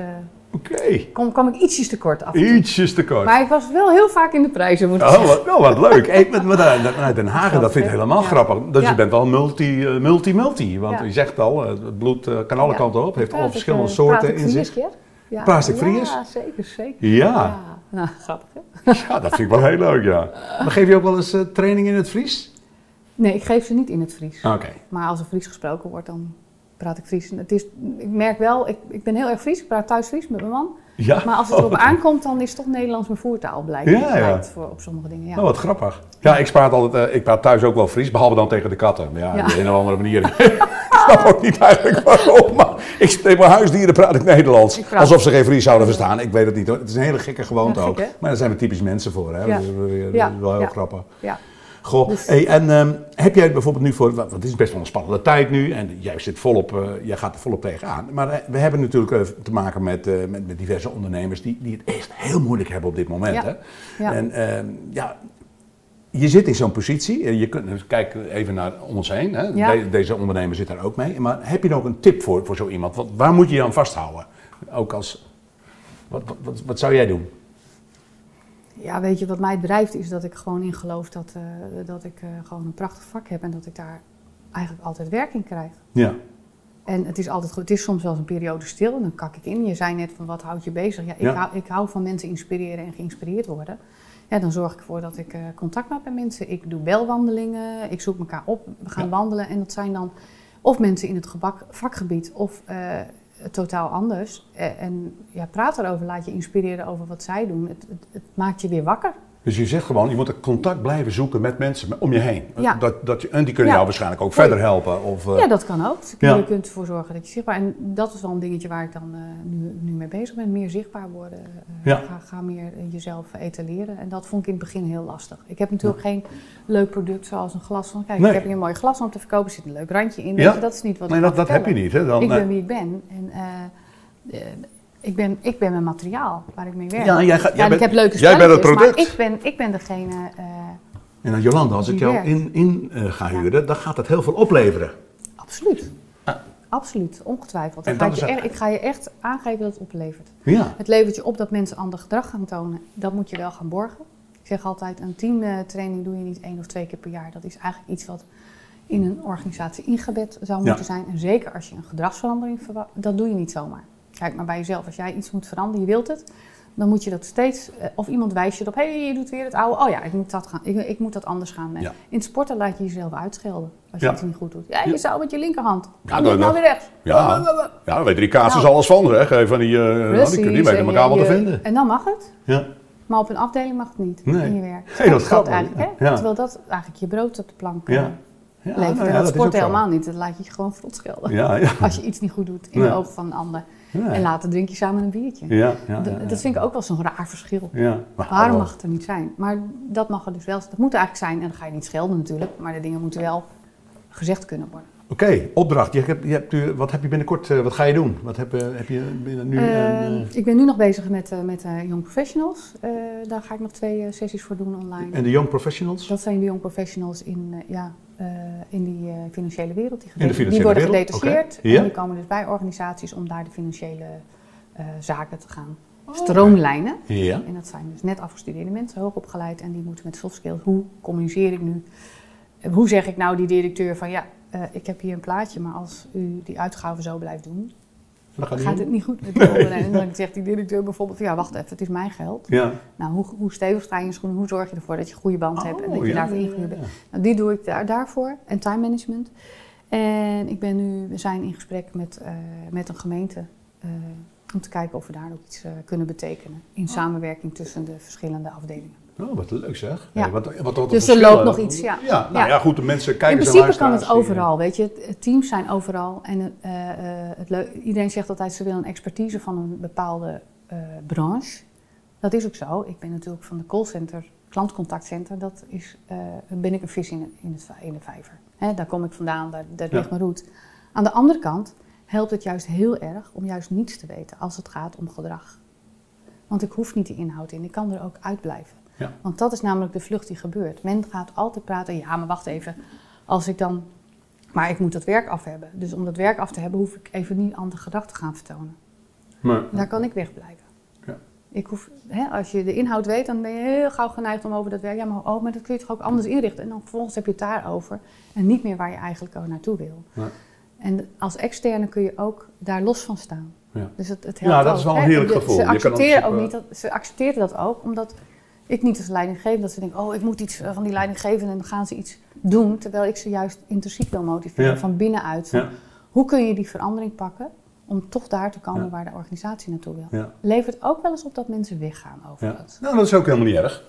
Speaker 2: Oké.
Speaker 1: kwam ik ietsjes tekort af.
Speaker 2: Ietsjes te kort.
Speaker 1: Maar ik was wel heel vaak in de prijzen, moet ik
Speaker 2: Oh,
Speaker 1: zeggen.
Speaker 2: wat, nou, wat leuk. Hey, met, met, eh, met Den Hagen, dat vind ik helemaal
Speaker 1: Ja.
Speaker 2: grappig. Dus
Speaker 1: Ja.
Speaker 2: je bent wel multi, eh, multi, multi. Want je zegt al, eh, het bloed kan alle kanten op. Heeft
Speaker 1: ik,
Speaker 2: verschillende soorten in zich.
Speaker 1: ja?
Speaker 2: Ik Fries?
Speaker 1: Ja, zeker, zeker.
Speaker 2: Ja.
Speaker 1: Nou, grappig hè?
Speaker 2: ja, dat vind ik wel heel leuk, ja. Maar geef je ook wel eens training in het Fries?
Speaker 1: Nee, ik geef ze niet in het Fries.
Speaker 2: Oké.
Speaker 1: Maar als er Fries gesproken wordt, dan praat ik Fries. Het is, ik merk wel, ik, ik ben heel erg Fries. Ik praat thuis Fries met mijn man.
Speaker 2: Ja.
Speaker 1: Maar als het
Speaker 2: Oh,
Speaker 1: erop
Speaker 2: wat-
Speaker 1: aankomt, dan is toch Nederlands mijn voertaal blijkt,
Speaker 2: Ja, ja.
Speaker 1: blijkt voor, op sommige dingen. Ja.
Speaker 2: Oh, wat grappig. Ja, ik praat, altijd, eh, ik praat thuis ook wel Fries, behalve dan tegen de katten. Maar Ja,
Speaker 1: Ja.
Speaker 2: op een of andere manier. ik snap ook niet eigenlijk waarom, maar ik, tegen mijn huisdieren praat ik Nederlands.
Speaker 1: Ik praat-
Speaker 2: Alsof ze geen Fries zouden verstaan. Ik weet het niet hoor. Het is een hele gekke gewoonte
Speaker 1: Ja, gek,
Speaker 2: ook. Maar daar zijn we typisch mensen voor. Hè?
Speaker 1: Ja.
Speaker 2: Dat, is, wel weer-
Speaker 1: Ja,
Speaker 2: dat is wel heel
Speaker 1: ja.
Speaker 2: grappig.
Speaker 1: Ja.
Speaker 2: Goh,
Speaker 1: Dus-
Speaker 2: hey, en ehm, heb jij bijvoorbeeld nu voor, want het is best wel een spannende tijd nu en jij zit volop, eh, jij gaat er volop tegenaan. Maar eh, we hebben natuurlijk eh, te maken met, met, met diverse ondernemers die, die het echt heel moeilijk hebben op dit moment.
Speaker 1: Ja.
Speaker 2: Hè?
Speaker 1: Ja.
Speaker 2: En ehm, ja, je zit in zo'n positie, en je kunt dus kijk even naar ons heen, hè?
Speaker 1: Ja.
Speaker 2: De- deze ondernemer zit daar ook mee. Maar heb je nog een tip voor, voor zo iemand? Wat, waar moet je je aan vasthouden? Ook als, wat, wat, wat, wat zou jij doen?
Speaker 1: Ja, weet je, wat mij drijft is dat ik gewoon in geloof dat, eh, dat ik eh, gewoon een prachtig vak heb en dat ik daar eigenlijk altijd werk in krijg.
Speaker 2: Ja,
Speaker 1: En het is altijd goed. Het is soms wel eens een periode stil en dan kak ik in. Je zei net van wat houdt je bezig? Ja, ik,
Speaker 2: Ja.
Speaker 1: Hou, ik hou van mensen inspireren en geïnspireerd worden. Ja, dan zorg ik ervoor dat ik eh, contact maak met mensen. Ik doe belwandelingen, ik zoek elkaar op, we gaan
Speaker 2: Ja.
Speaker 1: wandelen. En dat zijn dan of mensen in het gebak, vakgebied of totaal anders. Eh, en ja, praat erover, laat je inspireren over wat zij doen. Het, het, het maakt je weer wakker.
Speaker 2: Dus je zegt gewoon, je moet contact blijven zoeken met mensen om je heen.
Speaker 1: Ja.
Speaker 2: Dat, dat je, en die kunnen
Speaker 1: Ja.
Speaker 2: jou waarschijnlijk ook verder helpen. Of, eh,
Speaker 1: Ja, dat kan ook.
Speaker 2: Ja.
Speaker 1: Je kunt ervoor zorgen dat je zichtbaar... En dat is wel een dingetje waar ik dan eh, nu, nu mee bezig ben. Meer zichtbaar worden.
Speaker 2: Ja.
Speaker 1: ga, ga meer jezelf etaleren. En dat vond ik in het begin heel lastig. Ik heb natuurlijk geen leuk product zoals een glas van... Kijk,
Speaker 2: Nee.
Speaker 1: ik heb hier een mooi glas om te verkopen. Er zit een leuk randje in. Dat is niet wat
Speaker 2: nee,
Speaker 1: ik
Speaker 2: dat, dat heb je niet. Hè? Dan,
Speaker 1: Ik ben wie ik ben. En ik, ben, ik ben mijn materiaal waar ik mee werk.
Speaker 2: Ja, jij gaat- jij
Speaker 1: en
Speaker 2: bent-
Speaker 1: ik heb leuke
Speaker 2: jij bent het product.
Speaker 1: Maar ik ben, ik ben degene... eh,
Speaker 2: En dan Jolanda, als ik jou
Speaker 1: werkt.
Speaker 2: in, in eh, ga huren, dan gaat dat heel veel opleveren.
Speaker 1: absoluut.
Speaker 2: Ah.
Speaker 1: Absoluut, ongetwijfeld.
Speaker 2: En
Speaker 1: Dan
Speaker 2: dat
Speaker 1: ga je echt, ik ga je echt aangeven dat het oplevert.
Speaker 2: Ja.
Speaker 1: Het levert je op dat mensen ander gedrag gaan tonen. Dat moet je wel gaan borgen. Ik zeg altijd, een teamtraining doe je niet één of twee keer per jaar. Dat is eigenlijk iets wat in een organisatie ingebed zou
Speaker 2: Ja.
Speaker 1: moeten zijn. En zeker als je een gedragsverandering verwacht, dat doe je niet zomaar. Kijk maar bij jezelf. Als jij iets moet veranderen, je wilt het, dan moet je dat steeds... eh, Of iemand wijst je erop, hé, hey, je doet weer het oude. Oh ja, ik moet dat, gaan, ik, ik moet dat anders gaan.
Speaker 2: Ja.
Speaker 1: In het sporten laat je jezelf uitschelden als je
Speaker 2: Ja.
Speaker 1: iets niet goed doet. Ja, je
Speaker 2: Ja.
Speaker 1: zou met je linkerhand.
Speaker 2: Ja, dat-
Speaker 1: nou weer rechts.
Speaker 2: Ja. Ja, dan weet die kaas dus
Speaker 1: Nou.
Speaker 2: alles van, zeg. Eh, Van die, eh, nou, die,
Speaker 1: Precies,
Speaker 2: kunnen- die weten
Speaker 1: en
Speaker 2: elkaar
Speaker 1: je-
Speaker 2: te vinden.
Speaker 1: En dan mag het.
Speaker 2: Ja.
Speaker 1: Maar op een afdeling mag het niet
Speaker 2: Nee.
Speaker 1: in je werk.
Speaker 2: Hey, dat is
Speaker 1: is
Speaker 2: grappig,
Speaker 1: eigenlijk, hè?
Speaker 2: ja.
Speaker 1: Terwijl dat eigenlijk je brood op de plank eh,
Speaker 2: Ja. Ja,
Speaker 1: levert.
Speaker 2: nou
Speaker 1: dat
Speaker 2: is
Speaker 1: sport
Speaker 2: zo.
Speaker 1: helemaal niet. Dat laat je je gewoon vrot schelden.
Speaker 2: Ja, ja.
Speaker 1: Als je iets niet goed doet in de ogen van een ander.
Speaker 2: Ja.
Speaker 1: En later drink je samen een biertje.
Speaker 2: Ja, ja.
Speaker 1: Dat vind ik ook wel zo'n raar verschil. Waarom mag het er niet zijn? Maar dat mag er dus wel. Dat moet er eigenlijk zijn. En dan ga je niet schelden natuurlijk. Maar de dingen moeten wel gezegd kunnen worden.
Speaker 2: Oké, opdracht. Je hebt, je hebt, wat heb je binnenkort, eh, wat ga je doen? Wat heb, eh, heb je binnen nu?
Speaker 1: Eh,
Speaker 2: en,
Speaker 1: ik ben nu nog bezig met, eh, met eh, Young Professionals. Eh, daar ga ik nog twee eh, sessies voor doen online.
Speaker 2: eh, en de Young Professionals?
Speaker 1: Dat zijn de young professionals in, eh, ja, eh, in die eh, financiële wereld. Die,
Speaker 2: In de financiële
Speaker 1: die worden
Speaker 2: wereld,
Speaker 1: gedetacheerd en die komen dus bij organisaties om daar de financiële eh, zaken te gaan stroomlijnen.
Speaker 2: Ja.
Speaker 1: En dat zijn dus net afgestudeerde mensen, hoogopgeleid, en die moeten met soft skills. Hoe communiceer ik nu? Eh, Hoe zeg ik nou die directeur van ja, eh, ik heb hier een plaatje, maar als u die uitgaven zo blijft doen,
Speaker 2: gaat
Speaker 1: het niet goed met die onderneming. En dan zegt die directeur bijvoorbeeld van ja, wacht even, het is mijn geld.
Speaker 2: Ja.
Speaker 1: Nou, hoe, hoe stevig sta je in je schoenen? Hoe zorg je ervoor dat je goede band hebt en dat je
Speaker 2: Oh, ja,
Speaker 1: daarvoor ingehuurd
Speaker 2: ja,
Speaker 1: bent? Nou, die doe ik daar, daarvoor en time management. En ik ben nu, we zijn in gesprek met, eh, met een gemeente. eh, Om te kijken of we daar ook iets kunnen betekenen in samenwerking tussen de verschillende afdelingen.
Speaker 2: Oh, wat leuk zeg.
Speaker 1: Ja.
Speaker 2: wat, wat, wat
Speaker 1: dus er loopt nog iets, ja.
Speaker 2: Ja, nou ja, goed, de mensen kijken
Speaker 1: In principe kan het overal, weet je. Teams zijn overal. En uh, het iedereen zegt altijd, ze willen een expertise van een bepaalde uh, branche. Dat is ook zo. Ik ben natuurlijk van de callcenter, klantcontactcenter. Dat is, uh, ben ik een vis in, in, het, in de vijver. Hè, daar kom ik vandaan, daar, daar ligt mijn route. Aan de andere kant helpt het juist heel erg om juist niets te weten als het gaat om gedrag. Want ik hoef niet de inhoud in, ik kan er ook uitblijven.
Speaker 2: Ja.
Speaker 1: Want dat is namelijk de vlucht die gebeurt. Men gaat altijd praten, ja, maar wacht even. Als ik dan. Maar ik moet dat werk af hebben. Dus om dat werk af te hebben, hoef ik even niet andere gedachten te gaan vertonen.
Speaker 2: Maar,
Speaker 1: Daar kan ik wegblijven.
Speaker 2: Ja.
Speaker 1: Ik hoef, hè, als je de inhoud weet, dan ben je heel gauw geneigd om over dat werk. Ja, maar, oh, maar dat kun je toch ook anders inrichten. En dan vervolgens heb je het daarover. En niet meer waar je eigenlijk ook naartoe wil.
Speaker 2: Ja.
Speaker 1: En als externe kun je ook daar los van staan.
Speaker 2: Ja.
Speaker 1: Dus het, het helpt
Speaker 2: Ja, dat
Speaker 1: ook,
Speaker 2: is wel een
Speaker 1: hè.
Speaker 2: heerlijk
Speaker 1: De-
Speaker 2: gevoel.
Speaker 1: Ze
Speaker 2: Je kan
Speaker 1: accepteren
Speaker 2: ook
Speaker 1: niet dat, ze accepteren dat ook, omdat ik niet als leidinggevende, dat ze denken, oh, ik moet iets eh, van die leidinggevende en dan gaan ze iets doen, terwijl ik ze juist intrinsiek wil motiveren,
Speaker 2: Ja.
Speaker 1: van binnenuit. Van,
Speaker 2: Ja.
Speaker 1: Hoe kun je die verandering pakken om toch daar te komen
Speaker 2: Ja.
Speaker 1: waar de organisatie naartoe wil? Levert ook wel eens op dat mensen weggaan over
Speaker 2: Ja.
Speaker 1: dat.
Speaker 2: Nou, dat is ook helemaal niet erg.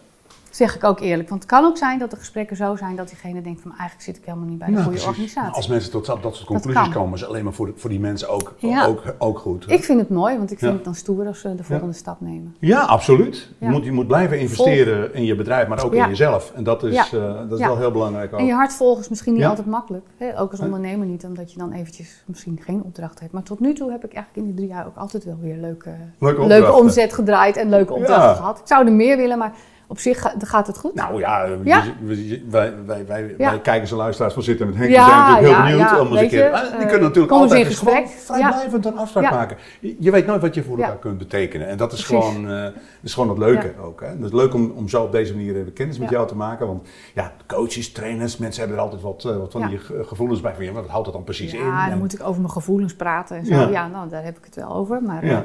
Speaker 1: Zeg ik ook eerlijk, want het kan ook zijn dat de gesprekken zo zijn dat diegene denkt van eigenlijk zit ik helemaal niet bij de
Speaker 2: Ja,
Speaker 1: goede
Speaker 2: precies.
Speaker 1: organisatie.
Speaker 2: Als mensen tot dat, dat soort conclusies komen, is het alleen maar voor, voor die mensen ook,
Speaker 1: Ja.
Speaker 2: ook, ook goed.
Speaker 1: Ik vind het mooi, want ik vind
Speaker 2: Ja.
Speaker 1: het dan stoer als ze de volgende stap nemen.
Speaker 2: Ja, absoluut. Je, moet, je moet blijven investeren in je bedrijf, maar ook
Speaker 1: Ja.
Speaker 2: in jezelf. En dat is,
Speaker 1: Ja.
Speaker 2: eh, dat is
Speaker 1: Ja.
Speaker 2: wel heel belangrijk ook.
Speaker 1: En je hart volgen is misschien niet
Speaker 2: Ja.
Speaker 1: altijd makkelijk. Hè? Ook als ondernemer niet, omdat je dan eventjes misschien geen opdracht hebt. Maar tot nu toe heb ik eigenlijk in die drie jaar ook altijd wel weer leuke,
Speaker 2: Leuke
Speaker 1: leuke omzet gedraaid en leuke opdrachten
Speaker 2: Ja.
Speaker 1: gehad. Ik zou er meer willen, maar op zich ga- gaat het goed.
Speaker 2: Nou ja,
Speaker 1: Ja.
Speaker 2: we- we- wij, wij, wij,
Speaker 1: Ja.
Speaker 2: wij kijkers en luisteraars van Zitten met Henk,
Speaker 1: Ja,
Speaker 2: die zijn natuurlijk heel benieuwd
Speaker 1: ja,
Speaker 2: om eens een
Speaker 1: weet
Speaker 2: keer...
Speaker 1: je,
Speaker 2: die
Speaker 1: eh,
Speaker 2: kunnen natuurlijk altijd eens gewoon vrijblijvend een afspraak maken. Je, je weet nooit wat je voor elkaar kunt betekenen. En dat is
Speaker 1: Precies.
Speaker 2: gewoon, eh, is gewoon het leuke ook. Hè? Het is leuk om, om zo op deze manier even kennis met jou te maken. Want ja, coaches, trainers, mensen hebben er altijd wat, eh, wat van die ge- gevoelens bij. Van, wat houdt dat dan precies in?
Speaker 1: ja, dan moet ik over mijn gevoelens praten en zo.
Speaker 2: Ja.
Speaker 1: Ja, nou, daar heb ik het wel over. Maar,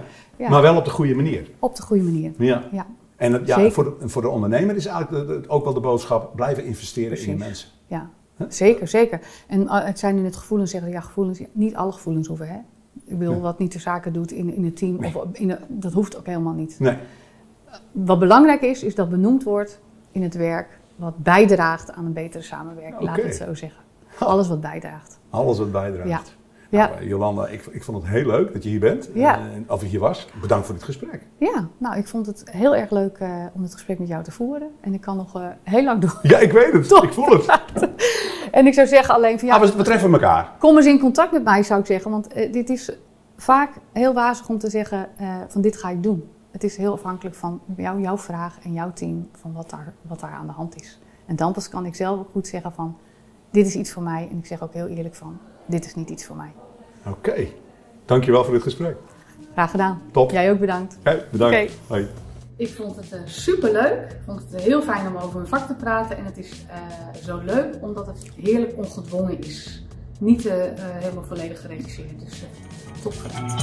Speaker 2: Maar wel op de goede manier.
Speaker 1: op de goede manier.
Speaker 2: Ja. En het- ja, voor, de, voor de ondernemer is eigenlijk de- de- ook wel de boodschap: blijven investeren in
Speaker 1: Precies.
Speaker 2: mensen.
Speaker 1: ja. zeker, zeker. En eh, het zijn nu net gevoelens, zeggen ja, gevoelens, niet alle gevoelens hoeven, hè. Ik wil
Speaker 2: Nee.
Speaker 1: wat niet de zaken doet in, in het team,
Speaker 2: Nee.
Speaker 1: of in de- dat hoeft ook helemaal niet.
Speaker 2: Nee.
Speaker 1: Wat belangrijk is, is dat benoemd wordt in het werk wat bijdraagt aan een betere samenwerking, laat
Speaker 2: Oké.
Speaker 1: het zo zeggen. Alles wat bijdraagt.
Speaker 2: Alles wat bijdraagt.
Speaker 1: Ja.
Speaker 2: Nou,
Speaker 1: Ja,
Speaker 2: eh, Jolanda, ik, ik vond het heel leuk dat je hier bent.
Speaker 1: Ja.
Speaker 2: Eh, of je hier was. Bedankt voor dit gesprek.
Speaker 1: ja, nou, ik vond het heel erg leuk eh, om het gesprek met jou te voeren. En ik kan nog heel lang door.
Speaker 2: Ja, ik weet het. Ik voel het.
Speaker 1: En ik zou zeggen alleen van ja,
Speaker 2: Ah, we, we treffen elkaar.
Speaker 1: kom eens in contact met mij, zou ik zeggen. Want dit is vaak heel wazig om te zeggen van dit ga ik doen. Het is heel afhankelijk van jou, jouw vraag en jouw team, van wat daar, wat daar aan de hand is. En dan pas kan ik zelf ook goed zeggen van dit is iets voor mij. En ik zeg ook heel eerlijk van dit is niet iets voor mij.
Speaker 2: Oké. Dankjewel voor dit gesprek.
Speaker 1: Graag gedaan.
Speaker 2: Top.
Speaker 1: Jij ook bedankt.
Speaker 2: Bedankt.
Speaker 1: Oké.
Speaker 2: Hoi.
Speaker 1: Ik vond het super leuk. Ik vond het heel fijn om over mijn vak te praten. En het is eh, zo leuk omdat het heerlijk ongedwongen is. Niet eh, eh, helemaal volledig geregisseerd. Dus eh, top gedaan.